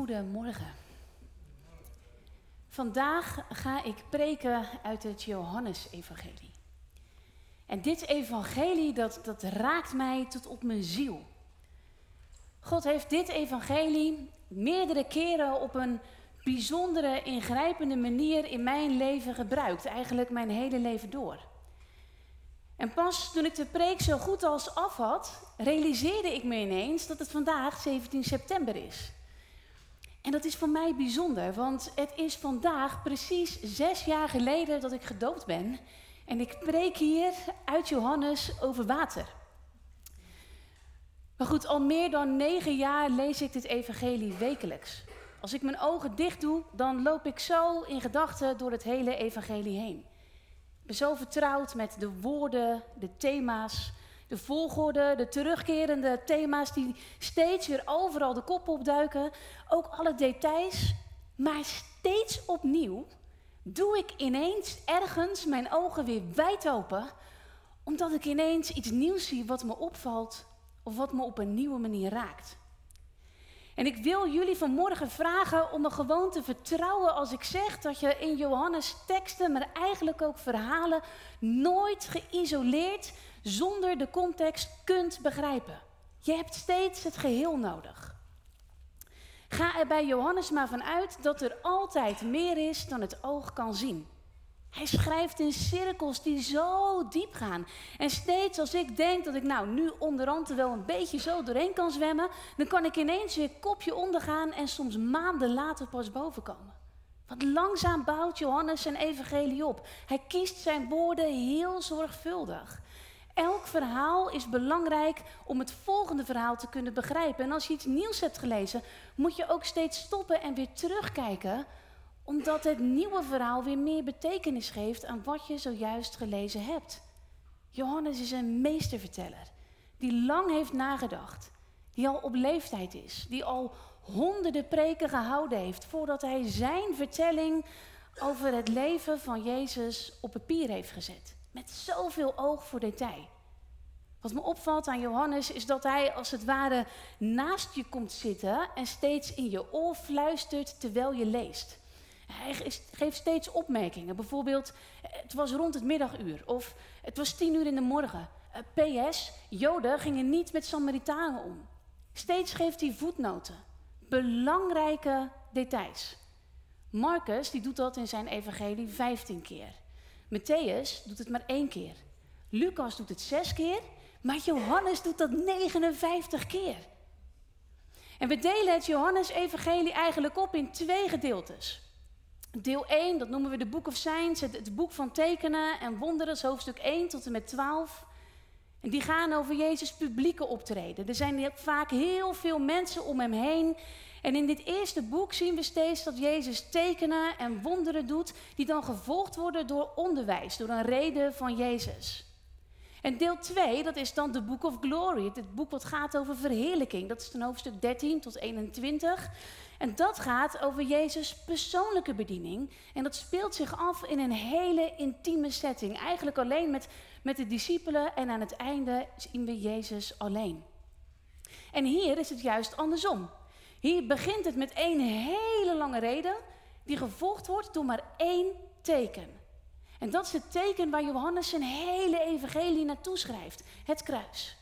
Goedemorgen. Vandaag ga ik preken uit het Johannesevangelie. En dit evangelie, dat, dat raakt mij tot op mijn ziel. God heeft dit evangelie meerdere keren op een bijzondere, ingrijpende manier in mijn leven gebruikt. Eigenlijk mijn hele leven door. En pas toen ik de preek zo goed als af had, realiseerde ik me ineens dat het vandaag 17 september is. En dat is voor mij bijzonder, want het is vandaag precies zes jaar geleden dat ik gedoopt ben. En ik preek hier uit Johannes over water. Maar goed, al meer dan negen jaar lees ik dit evangelie wekelijks. Als ik mijn ogen dicht doe, dan loop ik zo in gedachten door het hele evangelie heen. Ik ben zo vertrouwd met de woorden, de thema's, de volgorde, de terugkerende thema's die steeds weer overal de kop opduiken, ook alle details. Maar steeds opnieuw doe ik ineens ergens mijn ogen weer wijd open, omdat ik ineens iets nieuws zie wat me opvalt of wat me op een nieuwe manier raakt. En ik wil jullie vanmorgen vragen om me gewoon te vertrouwen als ik zeg dat je in Johannes teksten, maar eigenlijk ook verhalen, nooit geïsoleerd zonder de context kunt begrijpen. Je hebt steeds het geheel nodig. Ga er bij Johannes maar vanuit dat er altijd meer is dan het oog kan zien. Hij schrijft in cirkels die zo diep gaan. En steeds als ik denk dat ik nou nu onderhand wel een beetje zo doorheen kan zwemmen, dan kan ik ineens weer kopje ondergaan en soms maanden later pas boven komen. Want langzaam bouwt Johannes zijn evangelie op. Hij kiest zijn woorden heel zorgvuldig. Elk verhaal is belangrijk om het volgende verhaal te kunnen begrijpen. En als je iets nieuws hebt gelezen, moet je ook steeds stoppen en weer terugkijken, omdat het nieuwe verhaal weer meer betekenis geeft aan wat je zojuist gelezen hebt. Johannes is een meesterverteller die lang heeft nagedacht, die al op leeftijd is, die al honderden preken gehouden heeft voordat hij zijn vertelling over het leven van Jezus op papier heeft gezet. Met zoveel oog voor detail. Wat me opvalt aan Johannes is dat hij als het ware naast je komt zitten en steeds in je oor fluistert terwijl je leest. Hij geeft steeds opmerkingen. Bijvoorbeeld, het was rond het middaguur of het was tien uur in de morgen. Eh, PS, Joden gingen niet met Samaritanen om. Steeds geeft hij voetnoten. Belangrijke details. Marcus die doet dat in zijn evangelie 15 keer. Matthäus doet het maar één keer. Lucas doet het zes keer, maar Johannes doet dat 59 keer. En we delen het Johannes-evangelie eigenlijk op in twee gedeeltes. Deel 1, dat noemen we de Book of Signs, het, het boek van tekenen en wonderen, hoofdstuk 1 tot en met 12. En die gaan over Jezus' publieke optreden. Er zijn vaak heel veel mensen om hem heen en in dit eerste boek zien we steeds dat Jezus tekenen en wonderen doet, die dan gevolgd worden door onderwijs, door een reden van Jezus. En deel 2, dat is dan de Book of Glory, het boek wat gaat over verheerlijking. Dat is dan hoofdstuk 13 tot 21. En dat gaat over Jezus' persoonlijke bediening. En dat speelt zich af in een hele intieme setting. Eigenlijk alleen met, met de discipelen en aan het einde zien we Jezus alleen. En hier is het juist andersom. Hier begint het met één hele lange reden, die gevolgd wordt door maar één teken. En dat is het teken waar Johannes zijn hele evangelie naartoe schrijft: het kruis.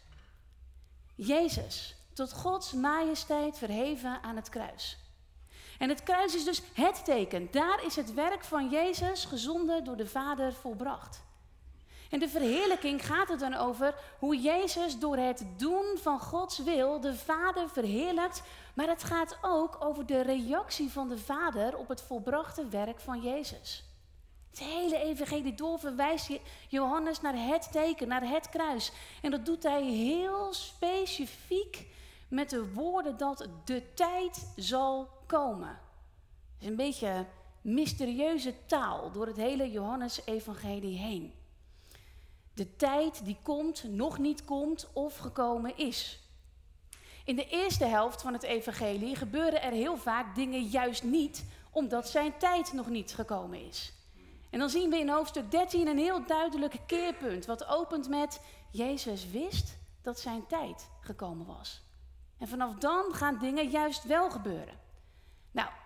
Jezus, tot Gods majesteit verheven aan het kruis. En het kruis is dus het teken. Daar is het werk van Jezus, gezonden door de Vader, volbracht. En de verheerlijking gaat er dan over hoe Jezus door het doen van Gods wil de Vader verheerlijkt. Maar het gaat ook over de reactie van de Vader op het volbrachte werk van Jezus. Het hele evangelie door verwijst Johannes naar het teken, naar het kruis. En dat doet hij heel specifiek met de woorden dat de tijd zal komen. Het is een beetje mysterieuze taal door het hele Johannes-evangelie heen. De tijd die komt, nog niet komt of gekomen is. In de eerste helft van het evangelie gebeuren er heel vaak dingen juist niet, omdat zijn tijd nog niet gekomen is. En dan zien we in hoofdstuk 13 een heel duidelijk keerpunt, wat opent met Jezus wist dat zijn tijd gekomen was. En vanaf dan gaan dingen juist wel gebeuren.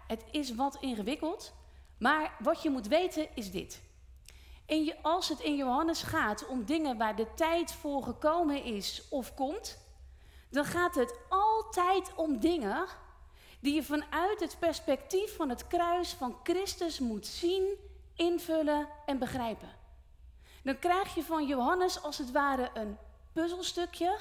het is wat ingewikkeld, maar wat je moet weten is dit. Als het in Johannes gaat om dingen waar de tijd voor gekomen is of komt, dan gaat het altijd om dingen die je vanuit het perspectief van het kruis van Christus moet zien, invullen en begrijpen. Dan krijg je van Johannes als het ware een puzzelstukje,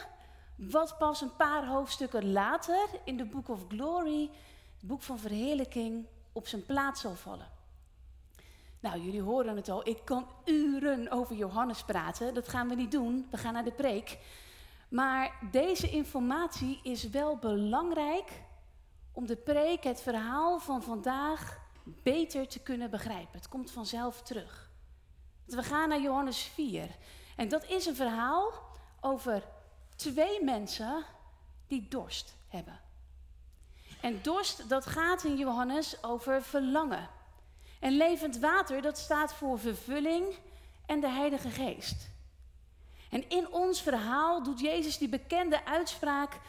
wat pas een paar hoofdstukken later in de Book of Glory, het boek van verheerlijking, op zijn plaats zal vallen. Nou, jullie horen het al, ik kan uren over Johannes praten. Dat gaan we niet doen, we gaan naar de preek. Maar deze informatie is wel belangrijk om de preek, het verhaal van vandaag, beter te kunnen begrijpen. Het komt vanzelf terug. We gaan naar Johannes 4. En dat is een verhaal over twee mensen die dorst hebben. En dorst, dat gaat in Johannes over verlangen. En levend water, dat staat voor vervulling en de Heilige Geest. En in ons verhaal doet Jezus die bekende uitspraak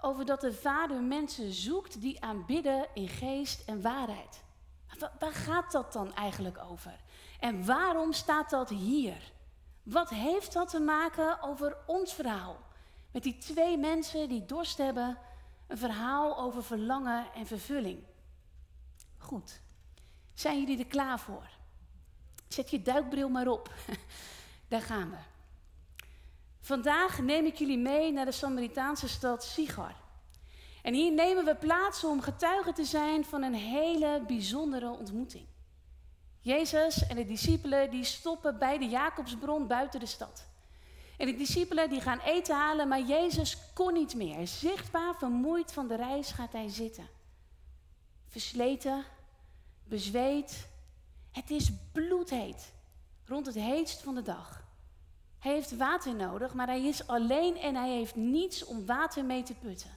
over dat de Vader mensen zoekt die aanbidden in geest en waarheid. Waar gaat dat dan eigenlijk over? En waarom staat dat hier? Wat heeft dat te maken over ons verhaal? Met die twee mensen die dorst hebben, een verhaal over verlangen en vervulling. Goed, zijn jullie er klaar voor? Zet je duikbril maar op. Daar gaan we. Vandaag neem ik jullie mee naar de Samaritaanse stad Sigar. En hier nemen we plaats om getuige te zijn van een hele bijzondere ontmoeting. Jezus en de discipelen die stoppen bij de Jacobsbron buiten de stad. En de discipelen die gaan eten halen, maar Jezus kon niet meer. Zichtbaar vermoeid van de reis gaat hij zitten. Versleten, bezweet. Het is bloedheet. Rond het heetst van de dag. Hij heeft water nodig, maar hij is alleen en hij heeft niets om water mee te putten.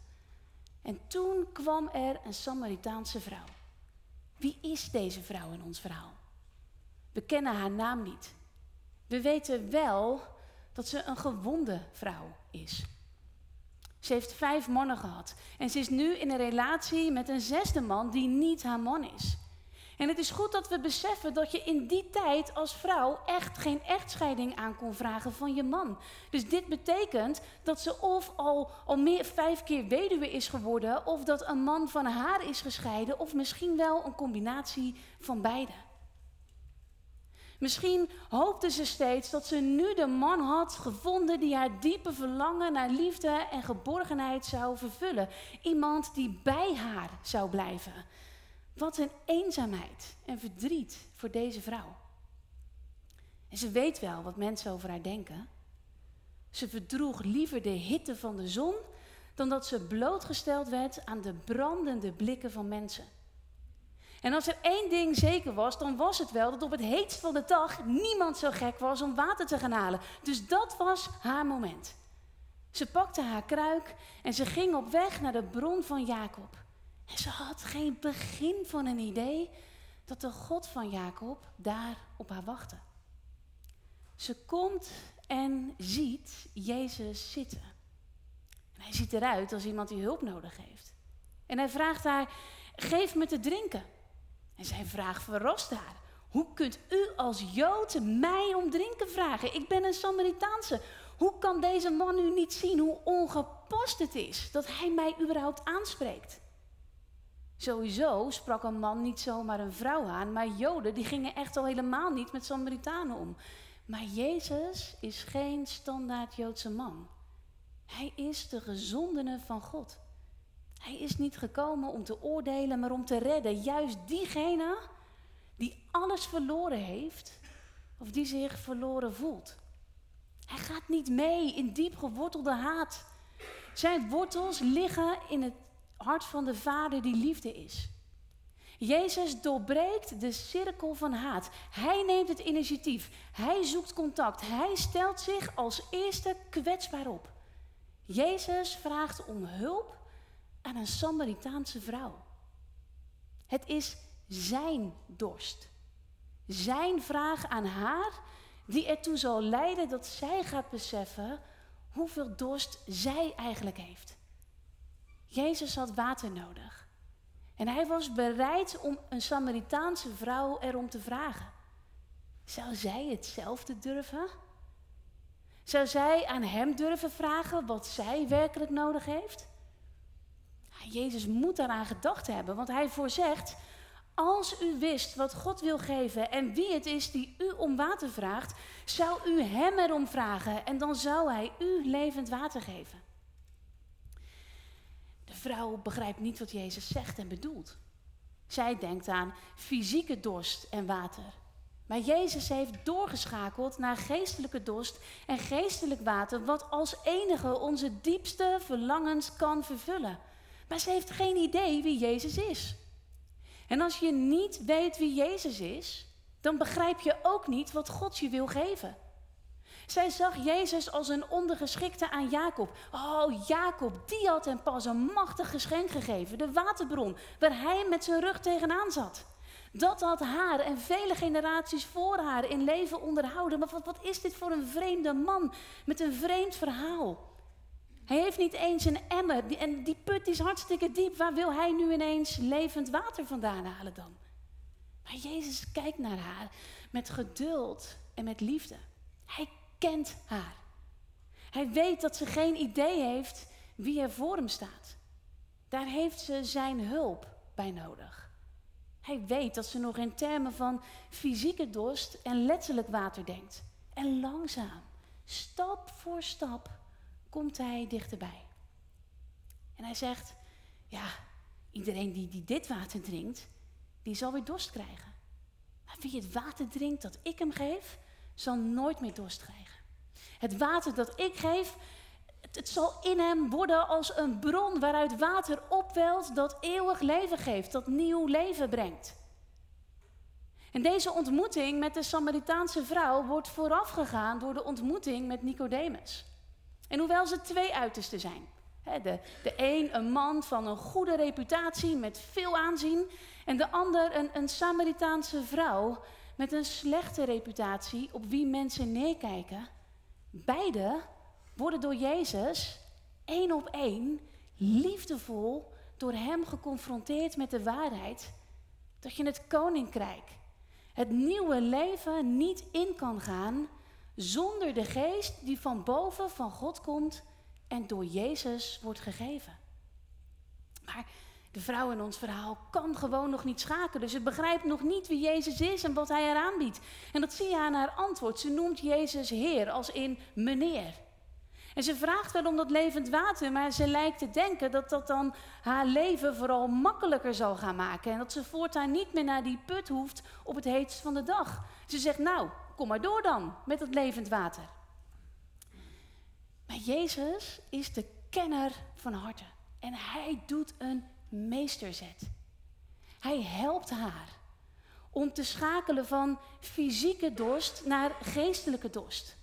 En toen kwam er een Samaritaanse vrouw. Wie is deze vrouw in ons verhaal? We kennen haar naam niet. We weten wel dat ze een gewonde vrouw is. Ze heeft vijf mannen gehad en ze is nu in een relatie met een zesde man die niet haar man is. En het is goed dat we beseffen dat je in die tijd als vrouw echt geen echtscheiding aan kon vragen van je man. Dus dit betekent dat ze of al, al meer vijf keer weduwe is geworden, of dat een man van haar is gescheiden, of misschien wel een combinatie van beide. Misschien hoopte ze steeds dat ze nu de man had gevonden die haar diepe verlangen naar liefde en geborgenheid zou vervullen. Iemand die bij haar zou blijven. Wat een eenzaamheid en verdriet voor deze vrouw. En ze weet wel wat mensen over haar denken. Ze verdroeg liever de hitte van de zon dan dat ze blootgesteld werd aan de brandende blikken van mensen. En als er één ding zeker was, dan was het wel dat op het heetst van de dag niemand zo gek was om water te gaan halen. Dus dat was haar moment. Ze pakte haar kruik en ze ging op weg naar de bron van Jacob. En ze had geen begin van een idee dat de God van Jacob daar op haar wachtte. Ze komt en ziet Jezus zitten. En hij ziet eruit als iemand die hulp nodig heeft. En hij vraagt haar: Geef me te drinken. En zijn vraag verrast haar. Hoe kunt u als Jood mij om drinken vragen? Ik ben een Samaritaanse. Hoe kan deze man nu niet zien hoe ongepast het is dat hij mij überhaupt aanspreekt? Sowieso sprak een man niet zomaar een vrouw aan, maar Joden die gingen echt al helemaal niet met Samaritanen om. Maar Jezus is geen standaard Joodse man. Hij is de gezondene van God. Hij is niet gekomen om te oordelen, maar om te redden. Juist diegene die alles verloren heeft of die zich verloren voelt. Hij gaat niet mee in diep gewortelde haat. Zijn wortels liggen in het hart van de Vader die liefde is. Jezus doorbreekt de cirkel van haat. Hij neemt het initiatief. Hij zoekt contact. Hij stelt zich als eerste kwetsbaar op. Jezus vraagt om hulp aan een Samaritaanse vrouw. Het is zijn dorst. Zijn vraag aan haar, die ertoe zal leiden dat zij gaat beseffen hoeveel dorst zij eigenlijk heeft. Jezus had water nodig. En hij was bereid om een Samaritaanse vrouw erom te vragen. Zou zij hetzelfde durven? Zou zij aan hem durven vragen wat zij werkelijk nodig heeft? Jezus moet daaraan gedacht hebben, want hij voorzegt: Als u wist wat God wil geven en wie het is die u om water vraagt, zou u hem erom vragen en dan zou hij u levend water geven. De vrouw begrijpt niet wat Jezus zegt en bedoelt. Zij denkt aan fysieke dorst en water. Maar Jezus heeft doorgeschakeld naar geestelijke dorst en geestelijk water, wat als enige onze diepste verlangens kan vervullen. Maar ze heeft geen idee wie Jezus is. En als je niet weet wie Jezus is, dan begrijp je ook niet wat God je wil geven. Zij zag Jezus als een ondergeschikte aan Jacob. Oh, Jacob, die had hem pas een machtig geschenk gegeven, de waterbron, waar hij met zijn rug tegenaan zat. Dat had haar en vele generaties voor haar in leven onderhouden. Maar wat, wat is dit voor een vreemde man met een vreemd verhaal? Hij heeft niet eens een emmer en die put is hartstikke diep. Waar wil hij nu ineens levend water vandaan halen dan? Maar Jezus kijkt naar haar met geduld en met liefde. Hij kent haar. Hij weet dat ze geen idee heeft wie er voor hem staat. Daar heeft ze zijn hulp bij nodig. Hij weet dat ze nog in termen van fysieke dorst en letterlijk water denkt. En langzaam, stap voor stap, komt hij dichterbij. En hij zegt, ja, iedereen die, die dit water drinkt, die zal weer dorst krijgen. Maar wie het water drinkt dat ik hem geef, zal nooit meer dorst krijgen. Het water dat ik geef, het, zal in hem worden als een bron waaruit water opwelt dat eeuwig leven geeft, dat nieuw leven brengt. En deze ontmoeting met de Samaritaanse vrouw wordt voorafgegaan door de ontmoeting met Nicodemus. En hoewel ze twee uitersten zijn. De, de een een man van een goede reputatie met veel aanzien. En de ander een, een Samaritaanse vrouw met een slechte reputatie op wie mensen neerkijken. Beide worden door Jezus één op één liefdevol door hem geconfronteerd met de waarheid dat je het koninkrijk, het nieuwe leven niet in kan gaan zonder de geest die van boven van God komt en door Jezus wordt gegeven. Maar de vrouw in ons verhaal kan gewoon nog niet schakelen. Dus ze begrijpt nog niet wie Jezus is en wat hij haar aanbiedt. En dat zie je aan haar antwoord. Ze noemt Jezus Heer, als in meneer. En ze vraagt wel om dat levend water, maar ze lijkt te denken dat dat dan haar leven vooral makkelijker zal gaan maken. En dat ze voortaan niet meer naar die put hoeft op het heetst van de dag. Ze zegt, nou, kom maar door dan met het levend water. Maar Jezus is de kenner van harten. En hij doet een meesterzet. Hij helpt haar om te schakelen van fysieke dorst naar geestelijke dorst.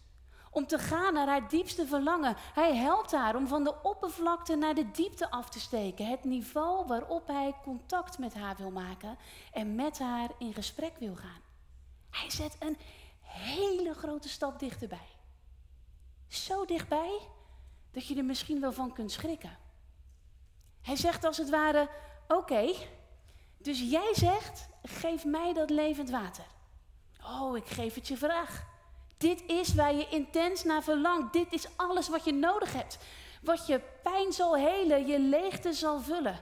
Om te gaan naar haar diepste verlangen. Hij helpt haar om van de oppervlakte naar de diepte af te steken. Het niveau waarop hij contact met haar wil maken en met haar in gesprek wil gaan. Hij zet een hele grote stap dichterbij. Zo dichtbij dat je er misschien wel van kunt schrikken. Hij zegt als het ware: Oké, dus jij zegt: geef mij dat levend water. Oh, ik geef het je vraag. Dit is waar je intens naar verlangt. Dit is alles wat je nodig hebt. Wat je pijn zal helen, je leegte zal vullen.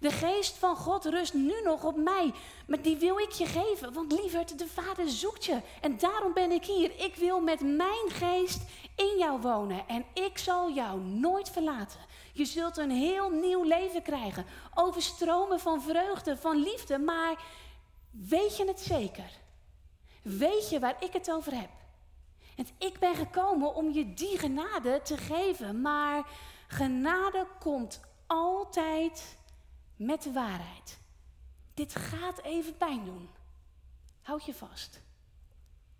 De geest van God rust nu nog op mij, maar die wil ik je geven. Want lieverd, de Vader zoekt je. En daarom ben ik hier. Ik wil met mijn geest in jou wonen en ik zal jou nooit verlaten. Je zult een heel nieuw leven krijgen. Overstromen van vreugde, van liefde. Maar weet je het zeker? Weet je waar ik het over heb? En ik ben gekomen om je die genade te geven. Maar genade komt altijd met de waarheid. Dit gaat even pijn doen. Houd je vast.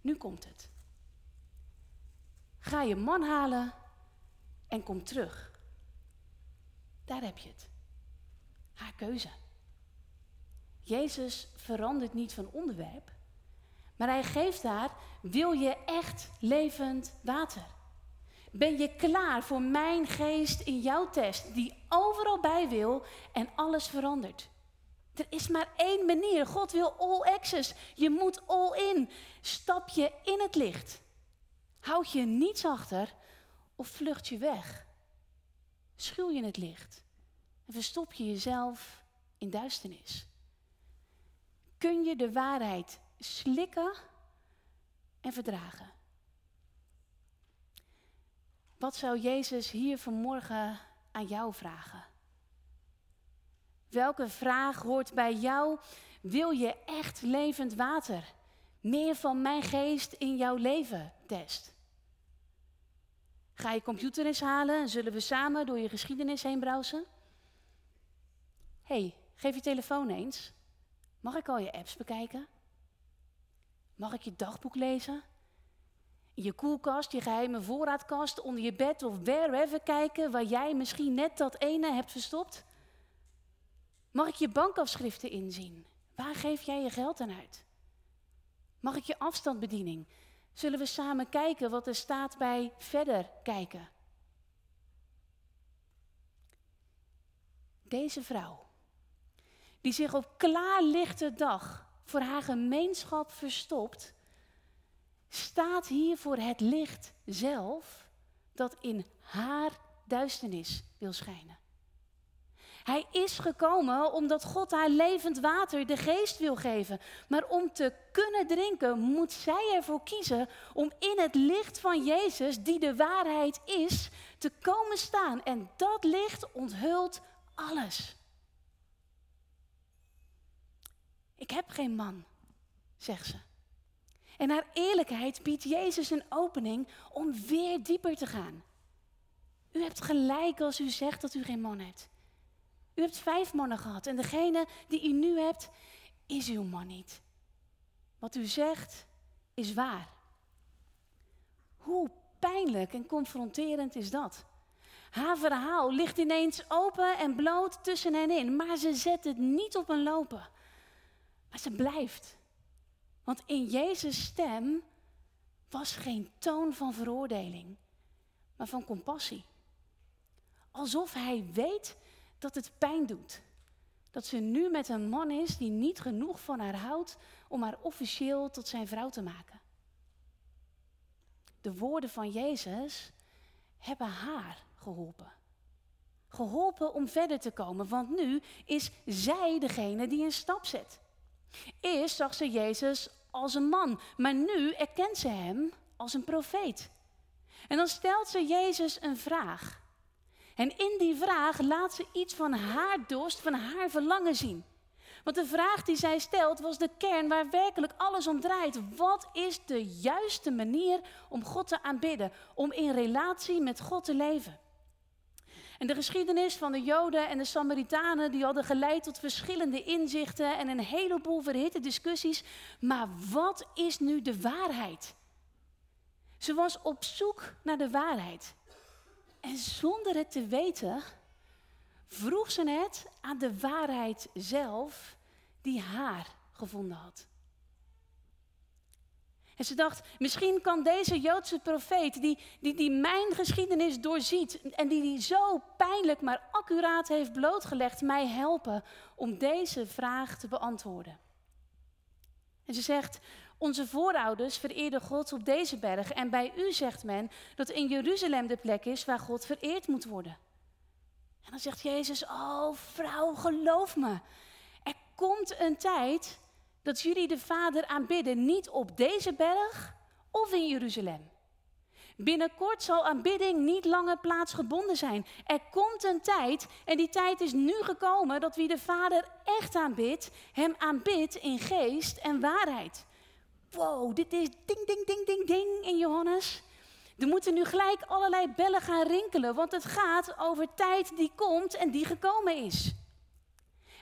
Nu komt het. Ga je man halen en kom terug. Daar heb je het. Haar keuze. Jezus verandert niet van onderwerp, maar hij geeft haar, wil je echt levend water? Ben je klaar voor mijn geest in jouw test, die overal bij wil en alles verandert? Er is maar één manier. God wil all access. Je moet all in. Stap je in het licht. Houd je niets achter of vlucht je weg. Schuw je het licht en verstop je jezelf in duisternis. Kun je de waarheid slikken en verdragen? Wat zou Jezus hier vanmorgen aan jou vragen? Welke vraag hoort bij jou? Wil je echt levend water? Meer van mijn geest in jouw leven test. Ga je computer eens halen en zullen we samen door je geschiedenis heen browsen? hey, geef je telefoon eens. Mag ik al je apps bekijken? Mag ik je dagboek lezen? Je koelkast, je geheime voorraadkast, onder je bed of wherever kijken waar jij misschien net dat ene hebt verstopt? Mag ik je bankafschriften inzien? Waar geef jij je geld aan uit? Mag ik je afstandsbediening? Zullen we samen kijken wat er staat bij verder kijken? Deze vrouw, die zich op klaarlichte dag voor haar gemeenschap verstopt, staat hier voor het licht zelf dat in haar duisternis wil schijnen. Hij is gekomen omdat God haar levend water, de geest, wil geven. Maar om te kunnen drinken, moet zij ervoor kiezen om in het licht van Jezus, die de waarheid is, te komen staan. En dat licht onthult alles. Ik heb geen man, zegt ze. En haar eerlijkheid biedt Jezus een opening om weer dieper te gaan. U hebt gelijk als u zegt dat u geen man hebt. U hebt vijf mannen gehad en degene die u nu hebt, is uw man niet. Wat u zegt is waar. Hoe pijnlijk en confronterend is dat? Haar verhaal ligt ineens open en bloot tussen hen in, maar ze zet het niet op een lopen. Maar ze blijft. Want in Jezus' stem was geen toon van veroordeling, maar van compassie. Alsof hij weet dat het pijn doet. Dat ze nu met een man is die niet genoeg van haar houdt om haar officieel tot zijn vrouw te maken. De woorden van Jezus hebben haar geholpen. Geholpen om verder te komen, want nu is zij degene die een stap zet. Eerst zag ze Jezus als een man, maar nu erkent ze hem als een profeet. En dan stelt ze Jezus een vraag. En in die vraag laat ze iets van haar dorst, van haar verlangen zien. Want de vraag die zij stelt was de kern waar werkelijk alles om draait. Wat is de juiste manier om God te aanbidden, om in relatie met God te leven? En de geschiedenis van de Joden en de Samaritanen, die hadden geleid tot verschillende inzichten en een heleboel verhitte discussies. Maar wat is nu de waarheid? Ze was op zoek naar de waarheid. En zonder het te weten, vroeg ze het aan de waarheid zelf die haar gevonden had. En ze dacht, misschien kan deze Joodse profeet, die, die, die mijn geschiedenis doorziet en die die zo pijnlijk maar accuraat heeft blootgelegd, mij helpen om deze vraag te beantwoorden. En ze zegt, onze voorouders vereerden God op deze berg en bij u zegt men dat in Jeruzalem de plek is waar God vereerd moet worden. En dan zegt Jezus, oh vrouw, geloof me. Er komt een tijd dat jullie de Vader aanbidden, niet op deze berg of in Jeruzalem. Binnenkort zal aanbidding niet langer plaatsgebonden zijn. Er komt een tijd, en die tijd is nu gekomen, dat wie de Vader echt aanbidt, hem aanbidt in geest en waarheid wow, dit is ding, ding, ding, ding, ding in Johannes. Er moeten nu gelijk allerlei bellen gaan rinkelen, want het gaat over tijd die komt en die gekomen is.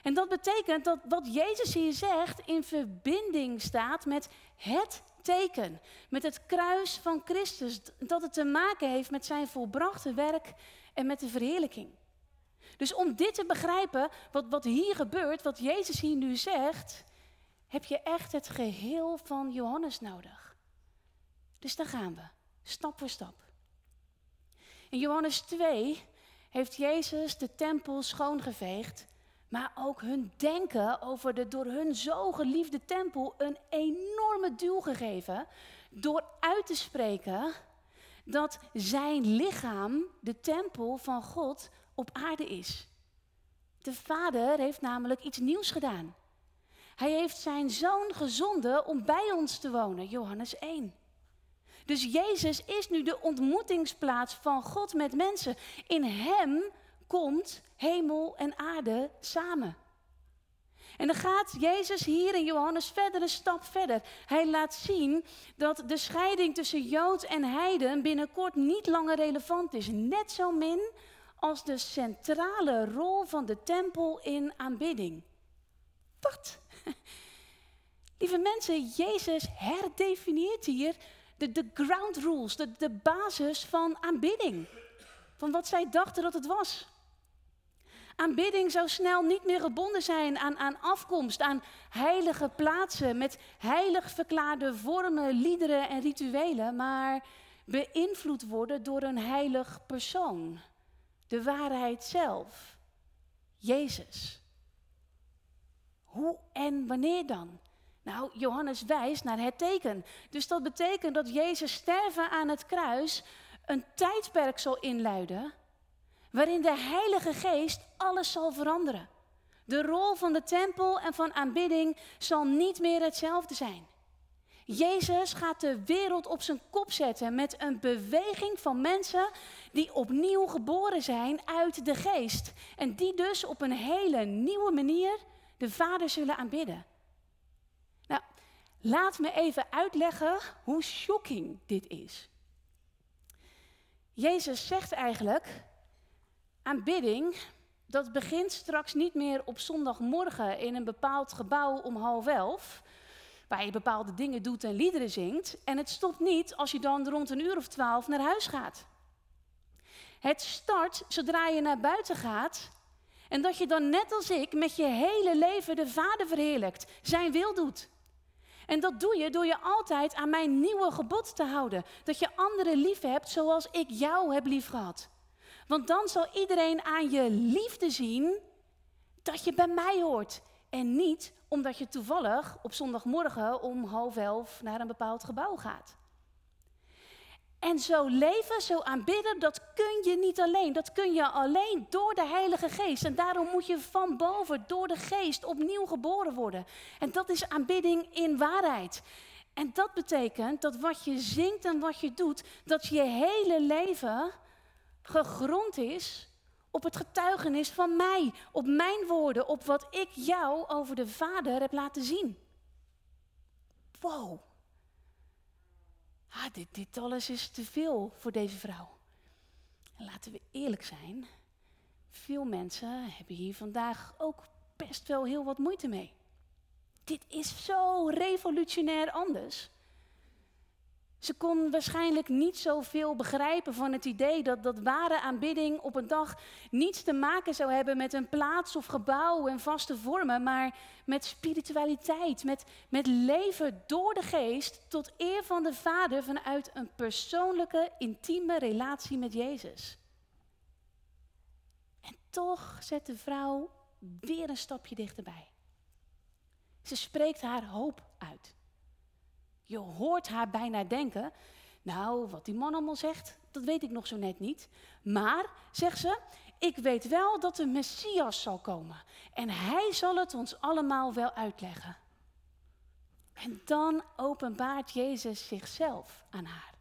En dat betekent dat wat Jezus hier zegt in verbinding staat met het teken, met het kruis van Christus, dat het te maken heeft met zijn volbrachte werk en met de verheerlijking. Dus om dit te begrijpen, wat, wat hier gebeurt, wat Jezus hier nu zegt, heb je echt het geheel van Johannes nodig. Dus daar gaan we, stap voor stap. In Johannes 2 heeft Jezus de tempel schoongeveegd, maar ook hun denken over de door hun zo geliefde tempel een enorme duw gegeven door uit te spreken dat zijn lichaam de tempel van God op aarde is. De Vader heeft namelijk iets nieuws gedaan. Hij heeft zijn zoon gezonden om bij ons te wonen, Johannes 1. Dus Jezus is nu de ontmoetingsplaats van God met mensen. In Hem komt hemel en aarde samen. En dan gaat Jezus hier in Johannes verder een stap verder. Hij laat zien dat de scheiding tussen Jood en Heiden binnenkort niet langer relevant is. Net zo min als de centrale rol van de tempel in aanbidding. Wat? Lieve mensen, Jezus herdefinieert hier de, de ground rules, de, de basis van aanbidding. Van wat zij dachten dat het was. Aanbidding zou snel niet meer gebonden zijn aan, aan afkomst, aan heilige plaatsen met heilig verklaarde vormen, liederen en rituelen, maar beïnvloed worden door een heilig persoon, de waarheid zelf, Jezus. Hoe en wanneer dan? Nou, Johannes wijst naar het teken. Dus dat betekent dat Jezus sterven aan het kruis een tijdperk zal inluiden waarin de Heilige Geest alles zal veranderen. De rol van de tempel en van aanbidding zal niet meer hetzelfde zijn. Jezus gaat de wereld op zijn kop zetten met een beweging van mensen die opnieuw geboren zijn uit de geest. En die dus op een hele nieuwe manier de Vader zullen aanbidden. Nou, laat me even uitleggen hoe shocking dit is. Jezus zegt eigenlijk Aanbidding, dat begint straks niet meer op zondagmorgen in een bepaald gebouw om half elf, waar je bepaalde dingen doet en liederen zingt. En het stopt niet als je dan rond een uur of twaalf naar huis gaat. Het start zodra je naar buiten gaat en dat je dan net als ik met je hele leven de Vader verheerlijkt, zijn wil doet. En dat doe je door je altijd aan mijn nieuwe gebod te houden. Dat je anderen lief hebt zoals ik jou heb lief gehad. Want dan zal iedereen aan je liefde zien dat je bij mij hoort. En niet omdat je toevallig op zondagmorgen om half elf naar een bepaald gebouw gaat. En zo leven, zo aanbidden, dat kun je niet alleen. Dat kun je alleen door de Heilige Geest. En daarom moet je van boven, door de Geest, opnieuw geboren worden. En dat is aanbidding in waarheid. En dat betekent dat wat je zingt en wat je doet, dat je hele leven gegrond is op het getuigenis van mij, op mijn woorden, op wat ik jou over de Vader heb laten zien. Wow. Ah, dit, alles is te veel voor deze vrouw. En laten we eerlijk zijn, veel mensen hebben hier vandaag ook best wel heel wat moeite mee. Dit is zo revolutionair anders. Ze kon waarschijnlijk niet zoveel begrijpen van het idee dat, dat ware aanbidding op een dag niets te maken zou hebben met een plaats of gebouw en vaste vormen, maar met spiritualiteit, met, met leven door de geest tot eer van de Vader vanuit een persoonlijke, intieme relatie met Jezus. En toch zet de vrouw weer een stapje dichterbij. Ze spreekt haar hoop uit. Je hoort haar bijna denken, nou, wat die man allemaal zegt, dat weet ik nog zo net niet. Maar, zegt ze, ik weet wel dat de Messias zal komen. En hij zal het ons allemaal wel uitleggen. En dan openbaart Jezus zichzelf aan haar.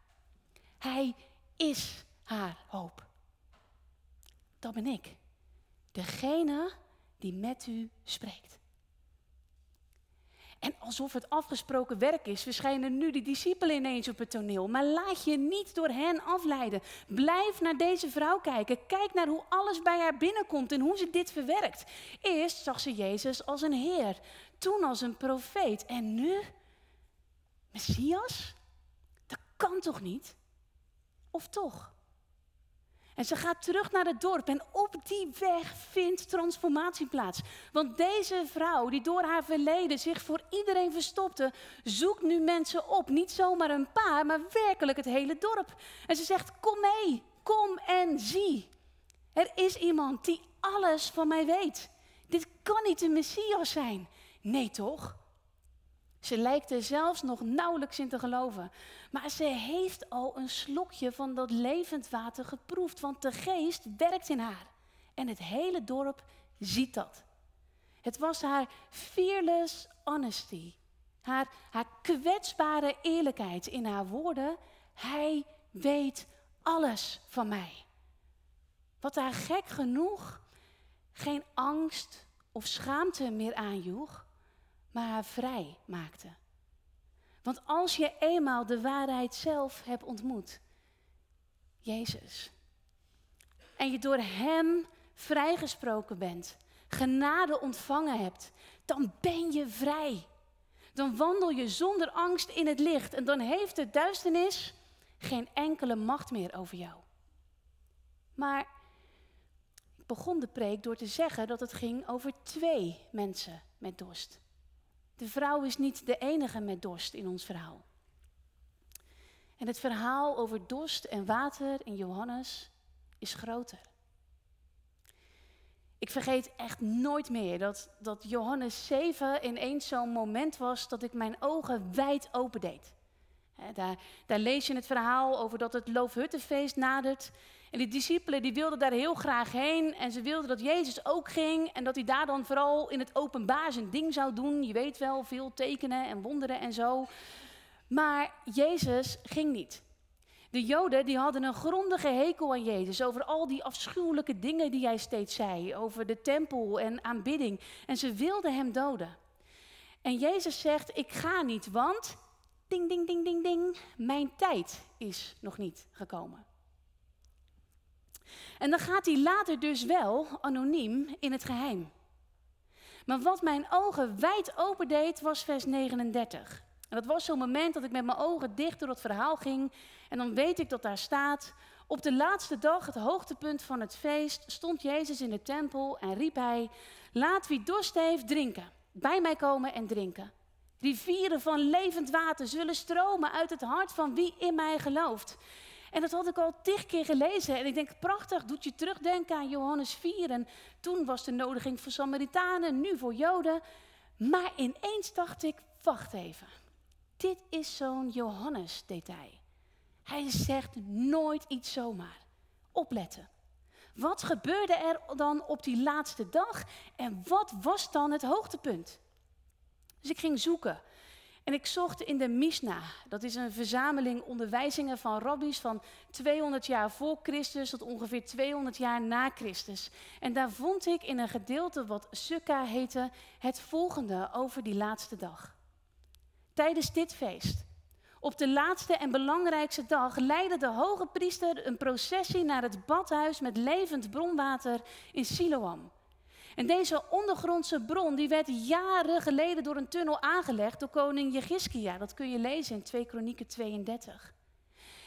Hij is haar hoop. Dat ben ik. Degene die met u spreekt. En alsof het afgesproken werk is, verschijnen nu de discipelen ineens op het toneel. Maar laat je niet door hen afleiden. Blijf naar deze vrouw kijken. Kijk naar hoe alles bij haar binnenkomt en hoe ze dit verwerkt. Eerst zag ze Jezus als een Heer, toen als een profeet. En nu? Messias? Dat kan toch niet? Of toch? En ze gaat terug naar het dorp en op die weg vindt transformatie plaats. Want deze vrouw, die door haar verleden zich voor iedereen verstopte, zoekt nu mensen op. Niet zomaar een paar, maar werkelijk het hele dorp. En ze zegt: Kom mee, kom en zie. Er is iemand die alles van mij weet. Dit kan niet de Messias zijn. Nee toch? Ze lijkt er zelfs nog nauwelijks in te geloven. Maar ze heeft al een slokje van dat levend water geproefd, want de geest werkt in haar. En het hele dorp ziet dat. Het was haar fearless honesty, haar, haar kwetsbare eerlijkheid in haar woorden. Hij weet alles van mij. Wat haar gek genoeg geen angst of schaamte meer aanjoeg, maar haar vrij maakte. Want als je eenmaal de waarheid zelf hebt ontmoet, Jezus, en je door Hem vrijgesproken bent, genade ontvangen hebt, dan ben je vrij. Dan wandel je zonder angst in het licht en dan heeft de duisternis geen enkele macht meer over jou. Maar ik begon de preek door te zeggen dat het ging over twee mensen met dorst. De vrouw is niet de enige met dorst in ons verhaal. En het verhaal over dorst en water in Johannes is groter. Ik vergeet echt nooit meer dat, dat Johannes 7 ineens zo'n moment was dat ik mijn ogen wijd open deed. Daar, daar, lees je het verhaal over dat het Loofhuttenfeest nadert. En die discipelen die wilden daar heel graag heen. En ze wilden dat Jezus ook ging. En dat hij daar dan vooral in het openbaar zijn ding zou doen. Je weet wel, veel tekenen en wonderen en zo. Maar Jezus ging niet. De Joden die hadden een grondige hekel aan Jezus over al die afschuwelijke dingen die hij steeds zei, over de tempel en aanbidding. En ze wilden hem doden. En Jezus zegt: Ik ga niet, want ding, ding, ding, ding, ding, mijn tijd is nog niet gekomen. En dan gaat hij later dus wel anoniem in het geheim. Maar wat mijn ogen wijd open deed, was vers 39. En dat was zo'n moment dat ik met mijn ogen dicht door het verhaal ging. En dan weet ik dat daar staat. Op de laatste dag, het hoogtepunt van het feest, stond Jezus in de tempel en riep hij: Laat wie dorst heeft drinken. Bij mij komen en drinken. Rivieren van levend water zullen stromen uit het hart van wie in mij gelooft. En dat had ik al tig keer gelezen. En ik denk, prachtig, doet je terugdenken aan Johannes 4. En toen was de nodiging voor Samaritanen, nu voor Joden. Maar ineens dacht ik, wacht even. Dit is zo'n Johannes-detail. Hij zegt nooit iets zomaar. Opletten. Wat gebeurde er dan op die laatste dag en wat was dan het hoogtepunt? Dus ik ging zoeken. En ik zocht in de Mishnah. Dat is een verzameling onderwijzingen van rabbies van 200 jaar voor Christus tot ongeveer 200 jaar na Christus. En daar vond ik in een gedeelte wat Sukkah heette het volgende over die laatste dag tijdens dit feest. Op de laatste en belangrijkste dag leidde de hoge priester een processie naar het badhuis met levend bronwater in Siloam. En deze ondergrondse bron die werd jaren geleden door een tunnel aangelegd door koning Jegiskia. Dat kun je lezen in 2 Kronieken 32.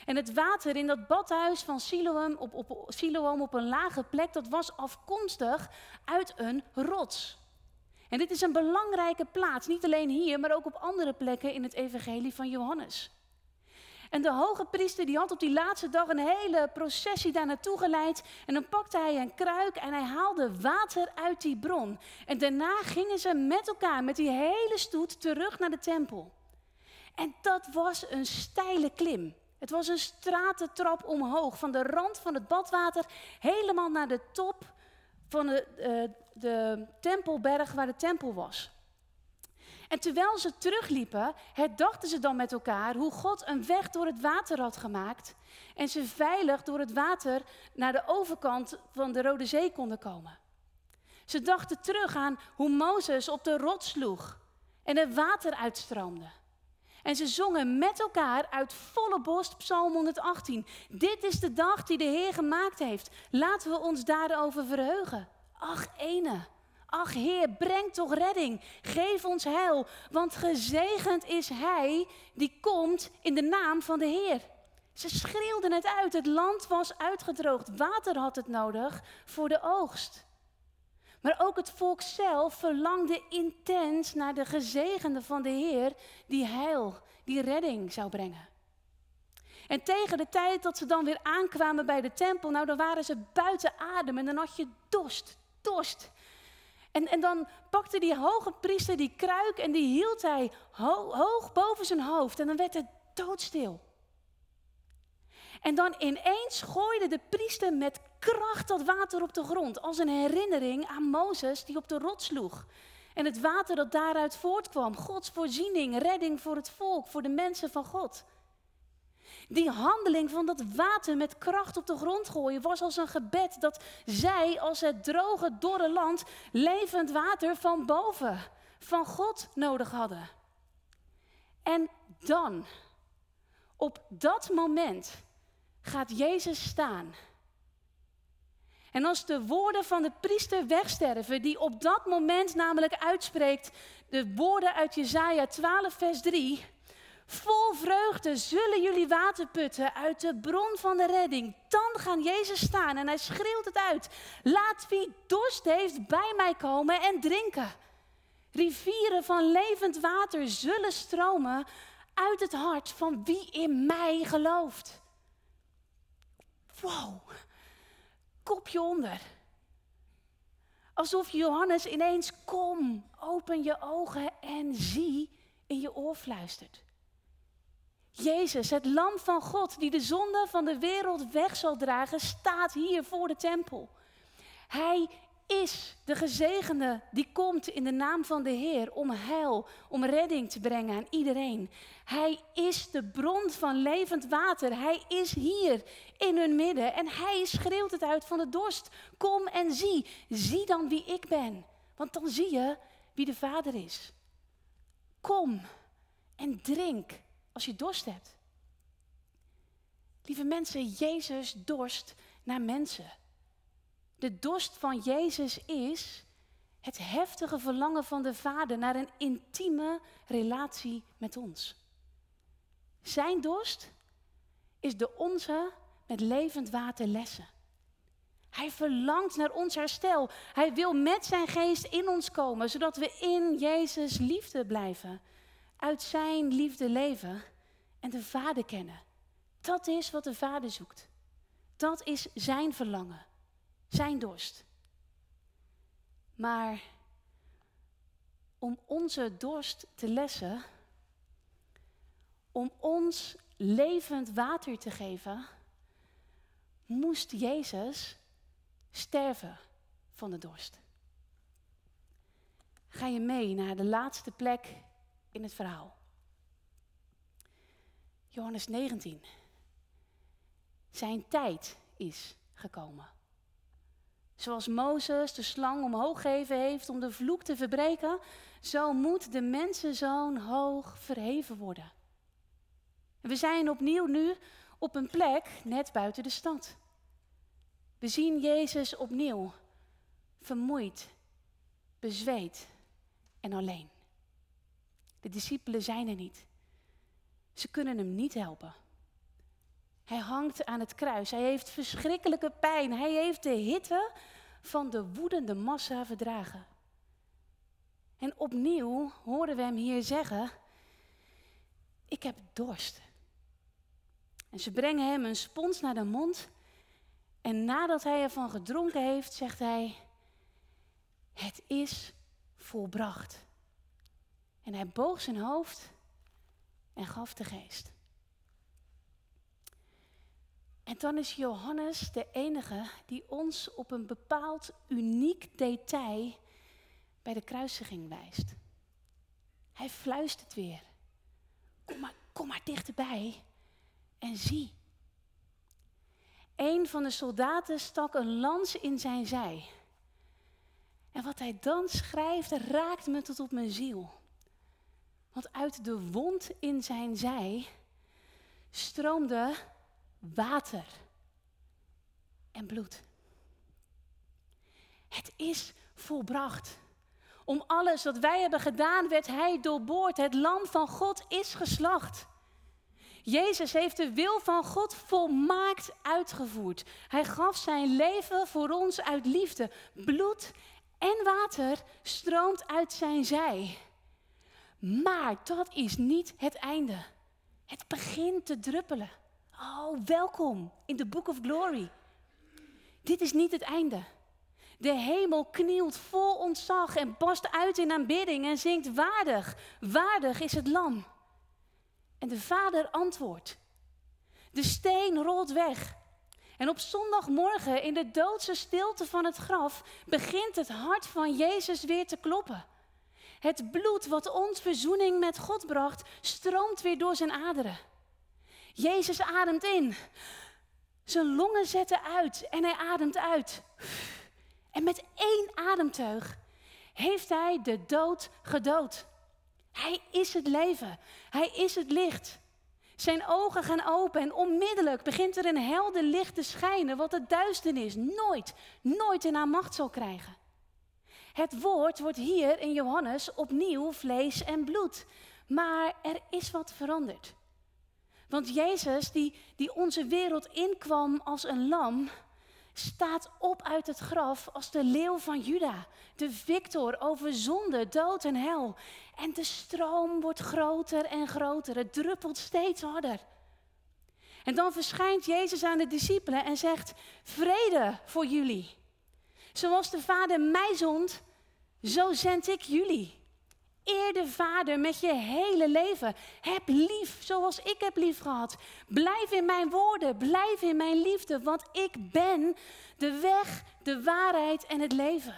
En het water in dat badhuis van Siloam op, op, Siloam op een lage plek, dat was afkomstig uit een rots. En dit is een belangrijke plaats, niet alleen hier, maar ook op andere plekken in het evangelie van Johannes. En de hoge priester die had op die laatste dag een hele processie daar naartoe geleid. En dan pakte hij een kruik en hij haalde water uit die bron. En daarna gingen ze met elkaar, met die hele stoet, terug naar de tempel. En dat was een steile klim. Het was een stratentrap omhoog, van de rand van het badwater helemaal naar de top van de, uh, de tempelberg waar de tempel was. En terwijl ze terugliepen, herdachten ze dan met elkaar hoe God een weg door het water had gemaakt en ze veilig door het water naar de overkant van de Rode Zee konden komen. Ze dachten terug aan hoe Mozes op de rots sloeg en het water uitstroomde. En ze zongen met elkaar uit volle borst Psalm 118. Dit is de dag die de Heer gemaakt heeft. Laten we ons daarover verheugen. Ach, ene. Ach, Heer, breng toch redding. Geef ons heil. Want gezegend is Hij die komt in de naam van de Heer. Ze schreeuwden het uit. Het land was uitgedroogd. Water had het nodig voor de oogst. Maar ook het volk zelf verlangde intens naar de gezegende van de Heer, die heil, die redding zou brengen. En tegen de tijd dat ze dan weer aankwamen bij de tempel, nou dan waren ze buiten adem en dan had je dorst, dorst. En, en dan pakte die hoge priester die kruik en die hield hij hoog boven zijn hoofd. En dan werd het doodstil. En dan ineens gooide de priester met kracht dat water op de grond. Als een herinnering aan Mozes die op de rots sloeg. En het water dat daaruit voortkwam. Gods voorziening, redding voor het volk, voor de mensen van God. Die handeling van dat water met kracht op de grond gooien was als een gebed dat zij als het droge, dorre land levend water van boven, van God nodig hadden. En dan, op dat moment, gaat Jezus staan. En als de woorden van de priester wegsterven, die op dat moment namelijk uitspreekt, de woorden uit Jesaja 12, vers 3, Vol vreugde zullen jullie water putten uit de bron van de redding. Dan gaan Jezus staan en hij schreeuwt het uit. Laat wie dorst heeft bij mij komen en drinken. Rivieren van levend water zullen stromen uit het hart van wie in mij gelooft. Wow, kopje onder. Alsof Johannes ineens kom, open je ogen en zie in je oor fluistert. Jezus, het lam van God die de zonde van de wereld weg zal dragen, staat hier voor de tempel. Hij is de gezegende die komt in de naam van de Heer om heil, om redding te brengen aan iedereen. Hij is de bron van levend water. Hij is hier in hun midden en hij schreeuwt het uit van de dorst. Kom en zie, zie dan wie ik ben, want dan zie je wie de Vader is. Kom en drink als je dorst hebt. Lieve mensen, Jezus dorst naar mensen. De dorst van Jezus is het heftige verlangen van de Vader naar een intieme relatie met ons. Zijn dorst is de onze met levend water lessen. Hij verlangt naar ons herstel. Hij wil met zijn geest in ons komen, zodat we in Jezus liefde blijven uit zijn liefde leven en de Vader kennen. Dat is wat de Vader zoekt. Dat is zijn verlangen, zijn dorst. Maar om onze dorst te lessen, om ons levend water te geven, moest Jezus sterven van de dorst. Ga je mee naar de laatste plek in het verhaal. Johannes 19. Zijn tijd is gekomen. Zoals Mozes de slang omhoog gegeven heeft om de vloek te verbreken, zo moet de mensenzoon hoog verheven worden. We zijn opnieuw nu op een plek net buiten de stad. We zien Jezus opnieuw, vermoeid, bezweet en alleen. De discipelen zijn er niet. Ze kunnen hem niet helpen. Hij hangt aan het kruis. Hij heeft verschrikkelijke pijn. Hij heeft de hitte van de woedende massa verdragen. En opnieuw horen we hem hier zeggen: Ik heb dorst. En ze brengen hem een spons naar de mond. En nadat hij ervan gedronken heeft, zegt hij: Het is volbracht. En hij boog zijn hoofd en gaf de geest. En dan is Johannes de enige die ons op een bepaald uniek detail bij de kruisiging wijst. Hij fluistert weer. Kom maar, kom maar dichterbij en zie. Een van de soldaten stak een lans in zijn zij. En wat hij dan schrijft raakt me tot op mijn ziel. Want uit de wond in zijn zij stroomde water en bloed. Het is volbracht. Om alles wat wij hebben gedaan werd hij doorboord. Het lam van God is geslacht. Jezus heeft de wil van God volmaakt uitgevoerd. Hij gaf zijn leven voor ons uit liefde. Bloed en water stroomt uit zijn zij. Maar dat is niet het einde. Het begint te druppelen. Oh, welkom in de Book of Glory. Dit is niet het einde. De hemel knielt vol ontzag en barst uit in aanbidding en zingt waardig, waardig is het lam. En de vader antwoordt. De steen rolt weg. En op zondagmorgen in de doodse stilte van het graf begint het hart van Jezus weer te kloppen. Het bloed wat ons verzoening met God bracht, stroomt weer door zijn aderen. Jezus ademt in. Zijn longen zetten uit en hij ademt uit. En met één ademteug heeft hij de dood gedood. Hij is het leven. Hij is het licht. Zijn ogen gaan open en onmiddellijk begint er een helder licht te schijnen, wat de duisternis nooit, nooit in haar macht zal krijgen. Het woord wordt hier in Johannes opnieuw vlees en bloed. Maar er is wat veranderd. Want Jezus, die, die onze wereld inkwam als een lam, staat op uit het graf als de leeuw van Juda. De victor over zonde, dood en hel. En de stroom wordt groter en groter. Het druppelt steeds harder. En dan verschijnt Jezus aan de discipelen en zegt: Vrede voor jullie. Zoals de Vader mij zond, zo zend ik jullie. Eer de Vader met je hele leven. Heb lief zoals ik heb lief gehad. Blijf in mijn woorden, blijf in mijn liefde, want ik ben de weg, de waarheid en het leven.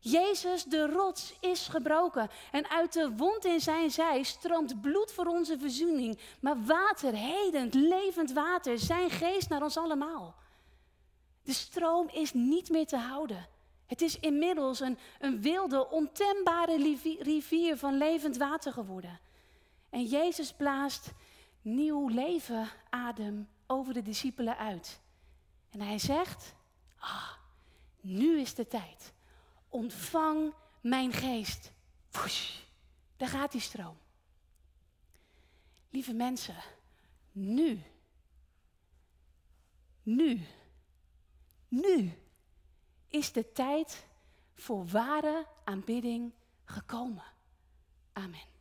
Jezus, de rots, is gebroken. En uit de wond in zijn zij stroomt bloed voor onze verzoening. Maar water, hedend, levend water, zijn geest naar ons allemaal. De stroom is niet meer te houden. Het is inmiddels een, een wilde, ontembare rivier van levend water geworden. En Jezus blaast nieuw leven, adem over de discipelen uit. En hij zegt, ah, nu is de tijd. Ontvang mijn geest. Daar gaat die stroom. Lieve mensen, nu, nu, nu is de tijd voor ware aanbidding gekomen. Amen.